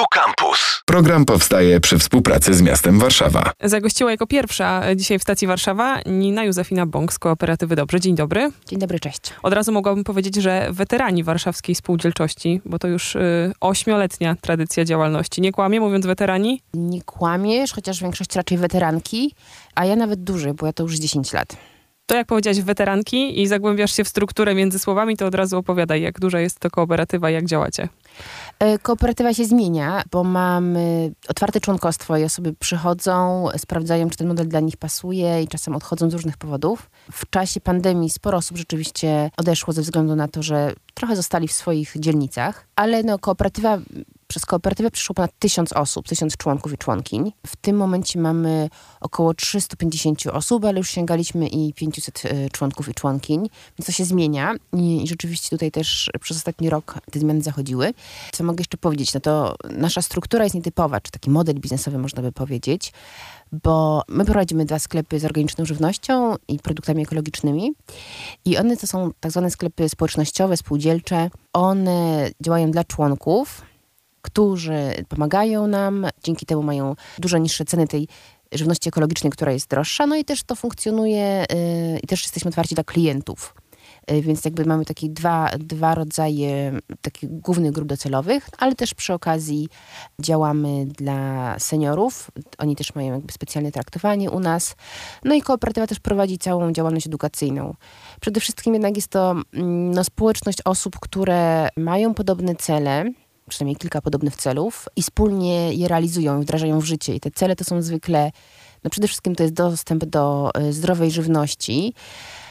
Tu Campus. Program powstaje przy współpracy z miastem Warszawa. Zagościła jako pierwsza dzisiaj w stacji Warszawa Nina Józefina Bąk z Kooperatywy Dobrze. Dzień dobry. Dzień dobry, cześć. Od razu mogłabym powiedzieć, że weterani warszawskiej spółdzielczości, bo to już y, ośmioletnia tradycja działalności. Nie kłamie mówiąc weterani? Nie kłamiesz, chociaż większość raczej weteranki, a ja nawet dłużej, bo ja to już 10 lat. To jak powiedziałaś weteranki i zagłębiasz się w strukturę między słowami, to od razu opowiadaj, jak duża jest to kooperatywa jak działacie. E, kooperatywa się zmienia, bo mamy otwarte członkostwo i osoby przychodzą, sprawdzają, czy ten model dla nich pasuje i czasem odchodzą z różnych powodów. W czasie pandemii sporo osób rzeczywiście odeszło ze względu na to, że trochę zostali w swoich dzielnicach, ale no, kooperatywa przez kooperatywę przyszło ponad tysiąc osób, tysiąc członków i członkiń. W tym momencie mamy około 350 osób, ale już sięgaliśmy i 500 e, członków i członkiń, więc to się zmienia i, rzeczywiście tutaj też przez ostatni rok te zmiany zachodziły. Co mogę jeszcze powiedzieć? No to nasza struktura jest nietypowa, czy taki model biznesowy można by powiedzieć, bo my prowadzimy dwa sklepy z organiczną żywnością i produktami ekologicznymi i one to są tak zwane sklepy społecznościowe, spółdzielcze. One działają dla członków, którzy pomagają nam, dzięki temu mają dużo niższe ceny tej żywności ekologicznej, która jest droższa, no i też to funkcjonuje yy, i też jesteśmy otwarci dla klientów. Y, więc jakby mamy takie dwa, dwa rodzaje takich głównych grup docelowych, ale też przy okazji działamy dla seniorów. Oni też mają jakby specjalne traktowanie u nas. No i kooperatywa też prowadzi całą działalność edukacyjną. Przede wszystkim jednak jest to mm, no, społeczność osób, które mają podobne cele, przynajmniej kilka podobnych celów i wspólnie je realizują, wdrażają w życie. I te cele to są zwykle, no przede wszystkim to jest dostęp do y, zdrowej żywności,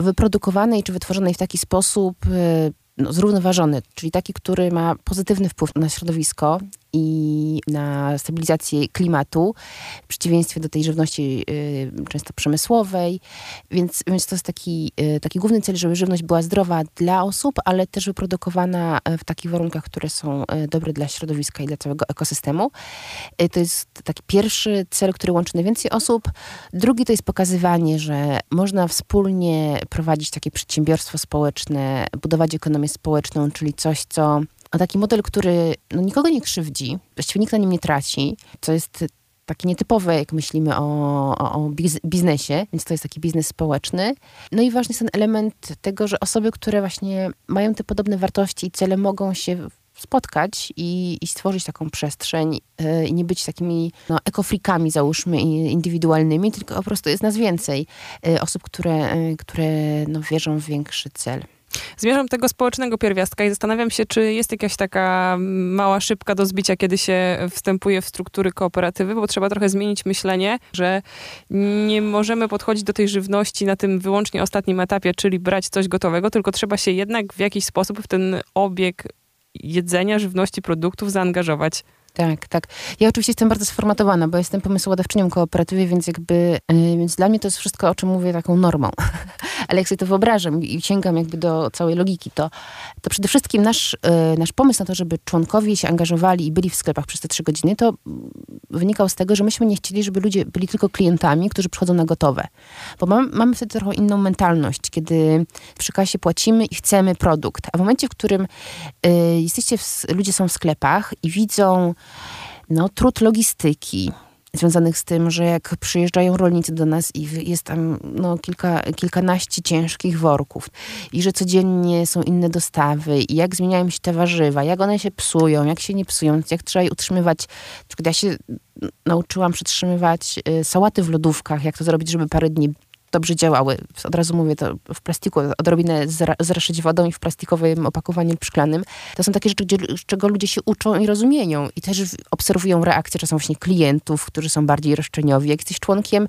wyprodukowanej czy wytworzonej w taki sposób y, no, zrównoważony, czyli taki, który ma pozytywny wpływ na środowisko i na stabilizację klimatu, w przeciwieństwie do tej żywności y, często przemysłowej. Więc, więc to jest taki, y, taki główny cel, żeby żywność była zdrowa dla osób, ale też wyprodukowana y, w takich warunkach, które są y, dobre dla środowiska i dla całego ekosystemu. Y, to jest taki pierwszy cel, który łączy najwięcej osób. Drugi to jest pokazywanie, że można wspólnie prowadzić takie przedsiębiorstwo społeczne, budować ekonomię społeczną, czyli coś, co a taki model, który no, nikogo nie krzywdzi, właściwie nikt na nim nie traci, co jest takie nietypowe, jak myślimy o, o, o biznesie, więc to jest taki biznes społeczny. No i ważny jest ten element tego, że osoby, które właśnie mają te podobne wartości i cele, mogą się spotkać i, i stworzyć taką przestrzeń yy, i nie być takimi no, ekofrikami, załóżmy, indywidualnymi, tylko po prostu jest nas więcej yy, osób, które, yy, które no, wierzą w większy cel. Zmierzam tego społecznego pierwiastka i zastanawiam się, czy jest jakaś taka mała szybka do zbicia, kiedy się wstępuje w struktury kooperatywy, bo trzeba trochę zmienić myślenie, że nie możemy podchodzić do tej żywności na tym wyłącznie ostatnim etapie, czyli brać coś gotowego, tylko trzeba się jednak w jakiś sposób w ten obieg jedzenia, żywności, produktów zaangażować. Tak, tak. Ja oczywiście jestem bardzo sformatowana, bo jestem pomysłodawczynią kooperatywy, więc jakby, yy, więc dla mnie to jest wszystko, o czym mówię, taką normą. Ale jak sobie to wyobrażam i sięgam jakby do całej logiki, to, to przede wszystkim nasz, yy, nasz pomysł na to, żeby członkowie się angażowali i byli w sklepach przez te trzy godziny, to wynikał z tego, że myśmy nie chcieli, żeby ludzie byli tylko klientami, którzy przychodzą na gotowe. Bo mam, mamy wtedy trochę inną mentalność, kiedy przy kasie płacimy i chcemy produkt. A w momencie, w którym yy, jesteście, w, ludzie są w sklepach i widzą no, trud logistyki związanych z tym, że jak przyjeżdżają rolnicy do nas i jest tam no, kilka, kilkanaście ciężkich worków i że codziennie są inne dostawy i jak zmieniają się te warzywa, jak one się psują, jak się nie psują, jak trzeba je utrzymywać. Ja się nauczyłam przetrzymywać y, sałaty w lodówkach, jak to zrobić, żeby parę dni dobrze działały. Od razu mówię to w plastiku, odrobinę zraszyć wodą i w plastikowym opakowaniu szklanym. To są takie rzeczy, gdzie, czego ludzie się uczą i rozumieją i też obserwują reakcje czasem właśnie klientów, którzy są bardziej roszczeniowi. Jak jesteś członkiem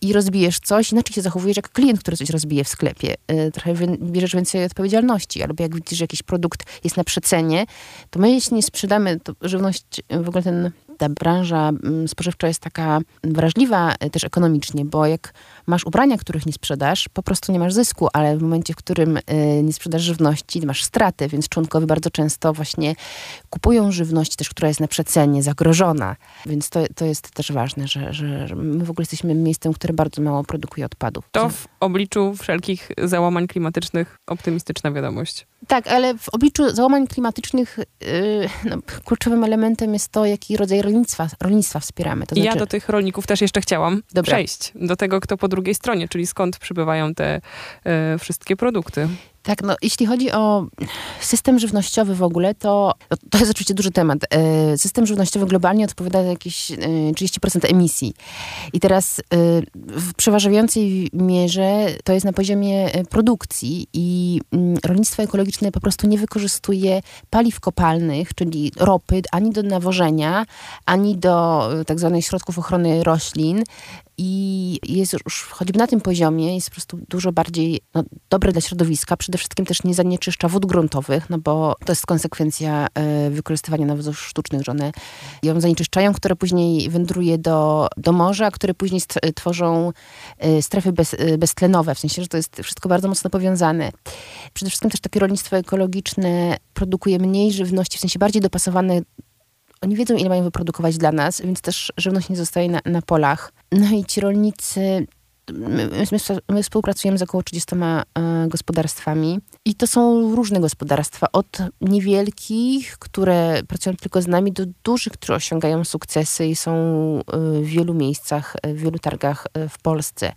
i rozbijesz coś, inaczej się zachowujesz jak klient, który coś rozbije w sklepie. Y, trochę bierzesz więcej odpowiedzialności. Albo jak widzisz, że jakiś produkt jest na przecenie, to my jeśli nie sprzedamy, to żywność, w ogóle ten ta branża mm, spożywcza jest taka wrażliwa e, też ekonomicznie, bo jak masz ubrania, których nie sprzedasz, po prostu nie masz zysku, ale w momencie, w którym e, nie sprzedasz żywności, masz straty, więc członkowie bardzo często właśnie kupują żywność też, która jest na przecenie, zagrożona. Więc to, to jest też ważne, że, że my w ogóle jesteśmy miejscem, które bardzo mało produkuje odpadów. To w obliczu wszelkich załamań klimatycznych optymistyczna wiadomość. Tak, ale w obliczu załamań klimatycznych yy, no, kluczowym elementem jest to, jaki rodzaj rolnictwa, rolnictwa wspieramy. To znaczy, ja do tych rolników też jeszcze chciałam Dobra. przejść. Do tego, kto po drugiej stronie, czyli skąd przybywają te e, wszystkie produkty. Tak, no jeśli chodzi o system żywnościowy w ogóle, to no, to jest oczywiście duży temat. E, System żywnościowy globalnie odpowiada za jakieś e, 30% emisji. I teraz e, w przeważającej mierze to jest na poziomie e, produkcji i mm, rolnictwo ekologiczne po prostu nie wykorzystuje paliw kopalnych, czyli ropy, ani do nawożenia, ani do e, tak zwanych środków ochrony roślin. I jest już choćby na tym poziomie jest po prostu dużo bardziej no, dobre dla środowiska. Wszystkim też nie zanieczyszcza wód gruntowych, no bo to jest konsekwencja e, wykorzystywania nawozów sztucznych, że one ją zanieczyszczają, które później wędruje do, do morza, które później st- tworzą e, strefy bez, e, beztlenowe, w sensie, że to jest wszystko bardzo mocno powiązane. Przede wszystkim też takie rolnictwo ekologiczne produkuje mniej żywności, w sensie bardziej dopasowane oni wiedzą, ile mają wyprodukować dla nas, więc też żywność nie zostaje na, na polach. No i ci rolnicy, my, my, my współpracujemy z około 30 e, gospodarstwami i to są różne gospodarstwa, od niewielkich, które pracują tylko z nami, do dużych, które osiągają sukcesy i są e, w wielu miejscach, e, w wielu targach w Polsce.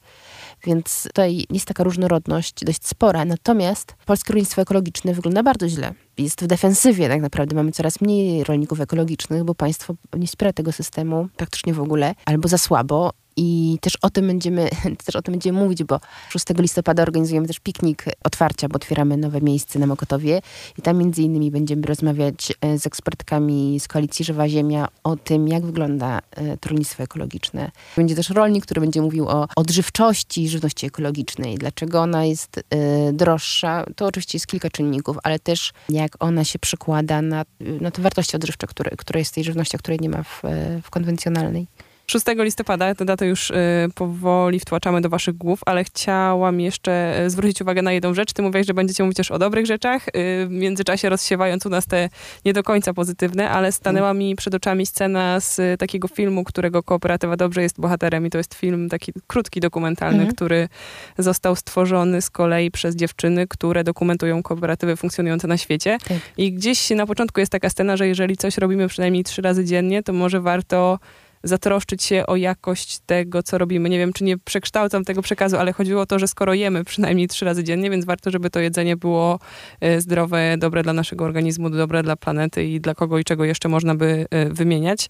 Więc tutaj jest taka różnorodność dość spora. Natomiast polskie rolnictwo ekologiczne wygląda bardzo źle. Jest w defensywie tak naprawdę. Mamy coraz mniej rolników ekologicznych, bo państwo nie wspiera tego systemu praktycznie w ogóle, albo za słabo. I też o tym będziemy, też o tym będziemy mówić, bo 6 listopada organizujemy też piknik otwarcia, bo otwieramy nowe miejsce na Mokotowie i tam między innymi będziemy rozmawiać e, z ekspertkami z Koalicji Żywa Ziemia o tym, jak wygląda e, to rolnictwo ekologiczne. Będzie też rolnik, który będzie mówił o odżywczości żywności ekologicznej, dlaczego ona jest e, droższa. To oczywiście jest kilka czynników, ale też jak ona się przekłada na, na te wartości odżywcze, które, które jest tej żywności, której nie ma w, e, w konwencjonalnej. 6 listopada, tę datę już y, powoli wtłaczamy do waszych głów, ale chciałam jeszcze y, zwrócić uwagę na jedną rzecz. Ty mówiłeś, że będziecie mówić też o dobrych rzeczach, y, w międzyczasie rozsiewając u nas te nie do końca pozytywne, ale stanęła mi przed oczami scena z takiego filmu, którego Kooperatywa Dobrze jest bohaterem i to jest film taki krótki, dokumentalny, Mhm. który został stworzony z kolei przez dziewczyny, które dokumentują kooperatywy funkcjonujące na świecie. Tak. I gdzieś na początku jest taka scena, że jeżeli coś robimy przynajmniej trzy razy dziennie, to może warto zatroszczyć się o jakość tego, co robimy. Nie wiem, czy nie przekształcam tego przekazu, ale chodziło o to, że skoro jemy przynajmniej trzy razy dziennie, więc warto, żeby to jedzenie było e, zdrowe, dobre dla naszego organizmu, dobre dla planety i dla kogo i czego jeszcze można by e, wymieniać.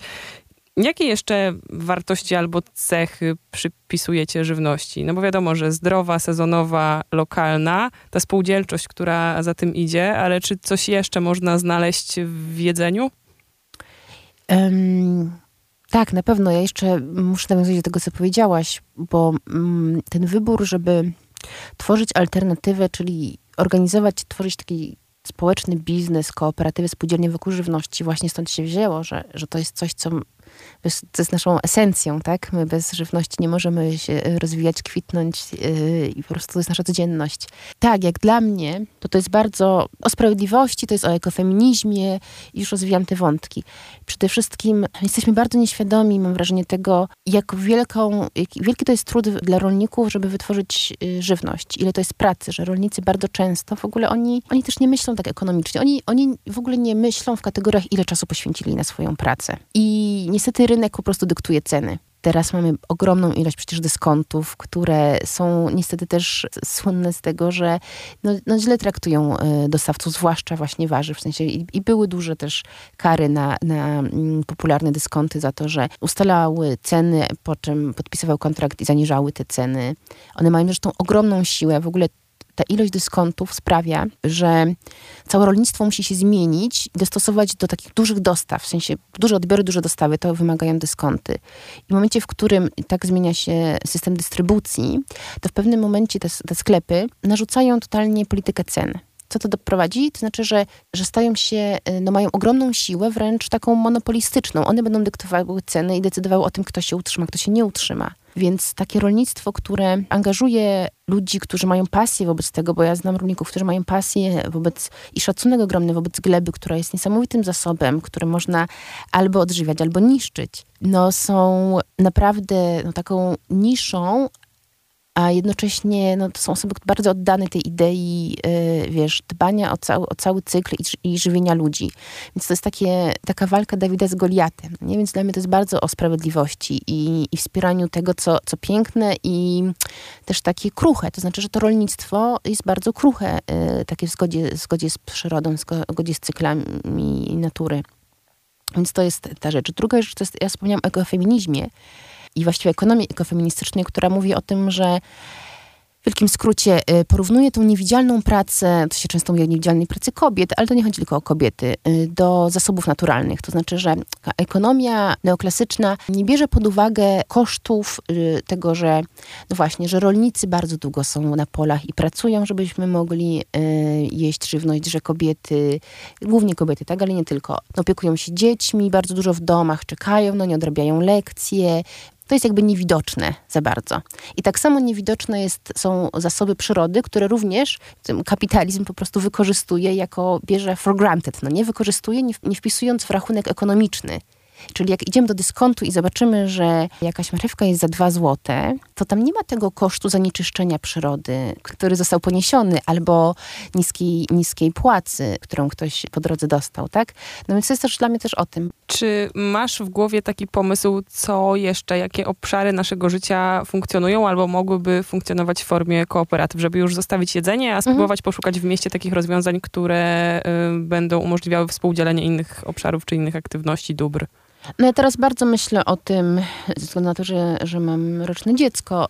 Jakie jeszcze wartości albo cechy przypisujecie żywności? No bo wiadomo, że zdrowa, sezonowa, lokalna, ta spółdzielczość, która za tym idzie, ale czy coś jeszcze można znaleźć w jedzeniu? Em, tak, na pewno. Ja jeszcze muszę nawiązać do tego, co powiedziałaś, bo mm, ten wybór, żeby tworzyć alternatywę, czyli organizować, tworzyć taki społeczny biznes, kooperatywy, spółdzielnie wokół żywności, właśnie stąd się wzięło, że, że to jest coś, co co jest naszą esencją, tak? My bez żywności nie możemy się rozwijać, kwitnąć yy, i po prostu to jest nasza codzienność. Tak, jak dla mnie, to to jest bardzo o sprawiedliwości, to jest o ekofeminizmie i już rozwijam te wątki. Przede wszystkim jesteśmy bardzo nieświadomi, mam wrażenie tego, jak wielką, jak wielki to jest trud dla rolników, żeby wytworzyć y, żywność. Ile to jest pracy, że rolnicy bardzo często w ogóle oni, oni też nie myślą tak ekonomicznie. Oni, oni w ogóle nie myślą w kategoriach, ile czasu poświęcili na swoją pracę. I niestety rynek po prostu dyktuje ceny. Teraz mamy ogromną ilość przecież dyskontów, które są niestety też słynne z tego, że no, no źle traktują y, dostawców, zwłaszcza właśnie warzyw. W sensie i, i były duże też kary na, na mm, popularne dyskonty za to, że ustalały ceny, po czym podpisywał kontrakt i zaniżały te ceny. One mają zresztą ogromną siłę. W ogóle ta ilość dyskontów sprawia, że całe rolnictwo musi się zmienić dostosować do takich dużych dostaw, w sensie duże odbiory, duże dostawy, to wymagają dyskonty. I w momencie, w którym tak zmienia się system dystrybucji, to w pewnym momencie te, te sklepy narzucają totalnie politykę cen. Co to doprowadzi? To znaczy, że, że stają się, y, no mają ogromną siłę, wręcz taką monopolistyczną. One będą dyktowały ceny i decydowały o tym, kto się utrzyma, kto się nie utrzyma. Więc takie rolnictwo, które angażuje ludzi, którzy mają pasję wobec tego, bo ja znam rolników, którzy mają pasję wobec i szacunek ogromny wobec gleby, która jest niesamowitym zasobem, który można albo odżywiać, albo niszczyć, no są naprawdę no, taką niszą, a jednocześnie no, to są osoby bardzo oddane tej idei, yy, wiesz, dbania o cały, o cały cykl i, i żywienia ludzi. Więc to jest takie, taka walka Dawida z Goliatem. Nie? Więc dla mnie to jest bardzo o sprawiedliwości i, i wspieraniu tego, co, co piękne i też takie kruche. To znaczy, że to rolnictwo jest bardzo kruche, yy, takie w zgodzie, w zgodzie z przyrodą, w zgodzie z cyklami natury. Więc to jest ta rzecz. Druga rzecz, to jest, ja wspomniałam o ekofeminizmie i właściwie ekonomii ekofeministycznej, która mówi o tym, że w wielkim skrócie y, porównuje tą niewidzialną pracę, to się często mówi o niewidzialnej pracy kobiet, ale to nie chodzi tylko o kobiety, y, do zasobów naturalnych. To znaczy, że ekonomia neoklasyczna nie bierze pod uwagę kosztów y, tego, że no właśnie, że rolnicy bardzo długo są na polach i pracują, żebyśmy mogli jeść żywność, że kobiety, głównie kobiety, tak, ale nie tylko, opiekują się dziećmi, bardzo dużo w domach czekają, no nie odrabiają lekcje, to jest jakby niewidoczne za bardzo. I tak samo niewidoczne jest, są zasoby przyrody, które również kapitalizm po prostu wykorzystuje jako, bierze for granted, no nie wykorzystuje, nie, nie wpisując w rachunek ekonomiczny. Czyli jak idziemy do dyskontu i zobaczymy, że jakaś marchewka jest za dwa złote, to tam nie ma tego kosztu zanieczyszczenia przyrody, który został poniesiony, albo niskiej, niskiej płacy, którą ktoś po drodze dostał, tak? No więc to jest też dla mnie też o tym. Czy masz w głowie taki pomysł, co jeszcze, jakie obszary naszego życia funkcjonują albo mogłyby funkcjonować w formie kooperatyw, żeby już zostawić jedzenie, a spróbować mhm. poszukać w mieście takich rozwiązań, które y, będą umożliwiały współdzielenie innych obszarów czy innych aktywności, dóbr? No ja teraz bardzo myślę o tym, ze względu na to, że, że mam roczne dziecko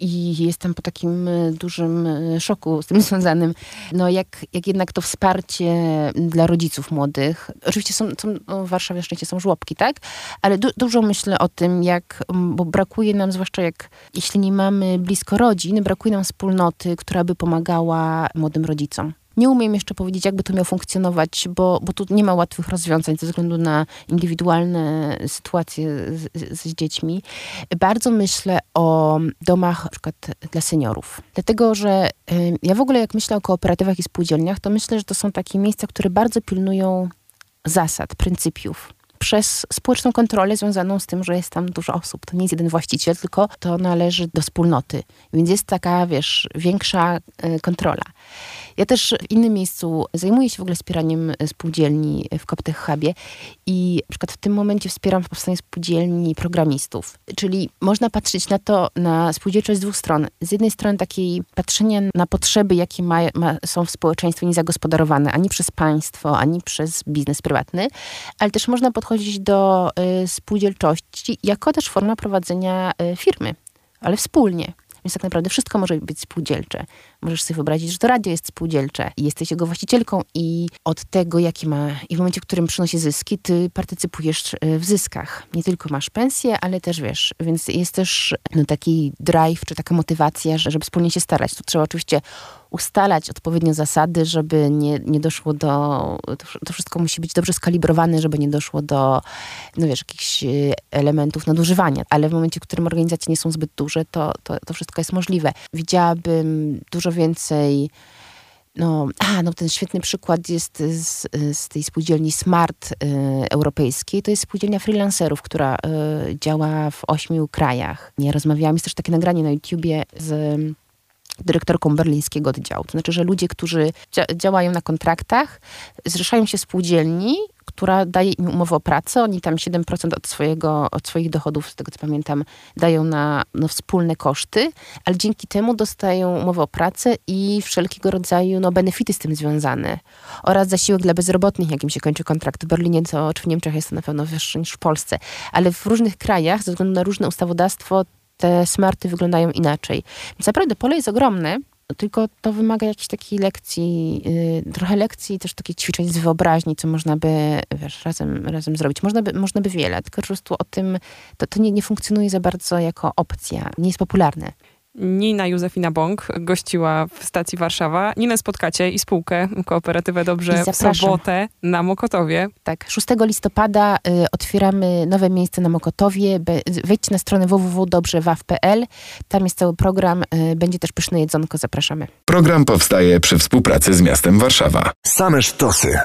i jestem po takim e, dużym e, szoku z tym związanym. No jak, jak jednak to wsparcie dla rodziców młodych. Oczywiście są, są no w Warszawie szczęście są żłobki, tak? Ale du dużo myślę o tym, jak, bo brakuje nam, zwłaszcza jak, jeśli nie mamy blisko rodzin, brakuje nam wspólnoty, która by pomagała młodym rodzicom. Nie umiem jeszcze powiedzieć, jakby to miało funkcjonować, bo, bo tu nie ma łatwych rozwiązań ze względu na indywidualne sytuacje z, z, z dziećmi. Bardzo myślę o domach na przykład dla seniorów. Dlatego, że ja w ogóle jak myślę o kooperatywach i spółdzielniach, to myślę, że to są takie miejsca, które bardzo pilnują zasad, pryncypiów przez społeczną kontrolę związaną z tym, że jest tam dużo osób. To nie jest jeden właściciel, tylko to należy do wspólnoty. Więc jest taka, wiesz, większa y, kontrola. Ja też w innym miejscu zajmuję się w ogóle wspieraniem spółdzielni w Coptech Hubie i na przykład w tym momencie wspieram powstanie spółdzielni programistów. Czyli można patrzeć na to, na spółdzielczość z dwóch stron. Z jednej strony takiej patrzenia na potrzeby, jakie ma, ma, są w społeczeństwie niezagospodarowane ani przez państwo, ani przez biznes prywatny, ale też można podchodzić do y, spółdzielczości jako też forma prowadzenia y, firmy, ale wspólnie. Więc tak naprawdę wszystko może być spółdzielcze. Możesz sobie wyobrazić, że to radio jest spółdzielcze i jesteś jego właścicielką i od tego, jaki ma, i w momencie, w którym przynosi zyski, ty partycypujesz e, w zyskach. Nie tylko masz pensję, ale też wiesz, więc jest też no, taki drive, czy taka motywacja, żeby wspólnie się starać. Tu trzeba oczywiście ustalać odpowiednio zasady, żeby nie, nie doszło do. To wszystko musi być dobrze skalibrowane, żeby nie doszło do, no wiesz, jakichś e, elementów nadużywania. Ale w momencie, w którym organizacje nie są zbyt duże, to, to, to wszystko jest możliwe. Widziałabym dużo więcej. No, a, no ten świetny przykład jest z, z tej spółdzielni Smart y, europejskiej. To jest spółdzielnia freelancerów, która y, działa w ośmiu krajach. Nie rozmawiałam, jest też takie nagranie na YouTubie z dyrektorką berlińskiego oddziału. To znaczy, że ludzie, którzy dzia działają na kontraktach, zrzeszają się spółdzielni, która daje im umowę o pracę. Oni tam 7% od, swojego, od swoich dochodów, z tego co pamiętam, dają na no, wspólne koszty, ale dzięki temu dostają umowę o pracę i wszelkiego rodzaju no, benefity z tym związane. Oraz zasiłek dla bezrobotnych, jakim się kończy kontrakt w Berlinie, co czy w Niemczech jest to na pewno wyższe niż w Polsce. Ale w różnych krajach, ze względu na różne ustawodawstwo, te smarty wyglądają inaczej. Więc naprawdę pole jest ogromne, tylko to wymaga jakiejś takiej lekcji, yy, trochę lekcji, też takich ćwiczeń z wyobraźni, co można by, wiesz, razem, razem zrobić. Można by, można by wiele, tylko po prostu o tym, to, to nie, nie funkcjonuje za bardzo jako opcja, nie jest popularne. Nina Józefina Bąk gościła w stacji Warszawa. Ninę spotkacie i spółkę Kooperatywę Dobrze w sobotę na Mokotowie. Tak, 6 listopada y, otwieramy nowe miejsce na Mokotowie. Be, wejdźcie na stronę www.dobrzewaw.pl. Tam jest cały program. Y, będzie też pyszne jedzonko. Zapraszamy. Program powstaje przy współpracy z miastem Warszawa. Same sztosy.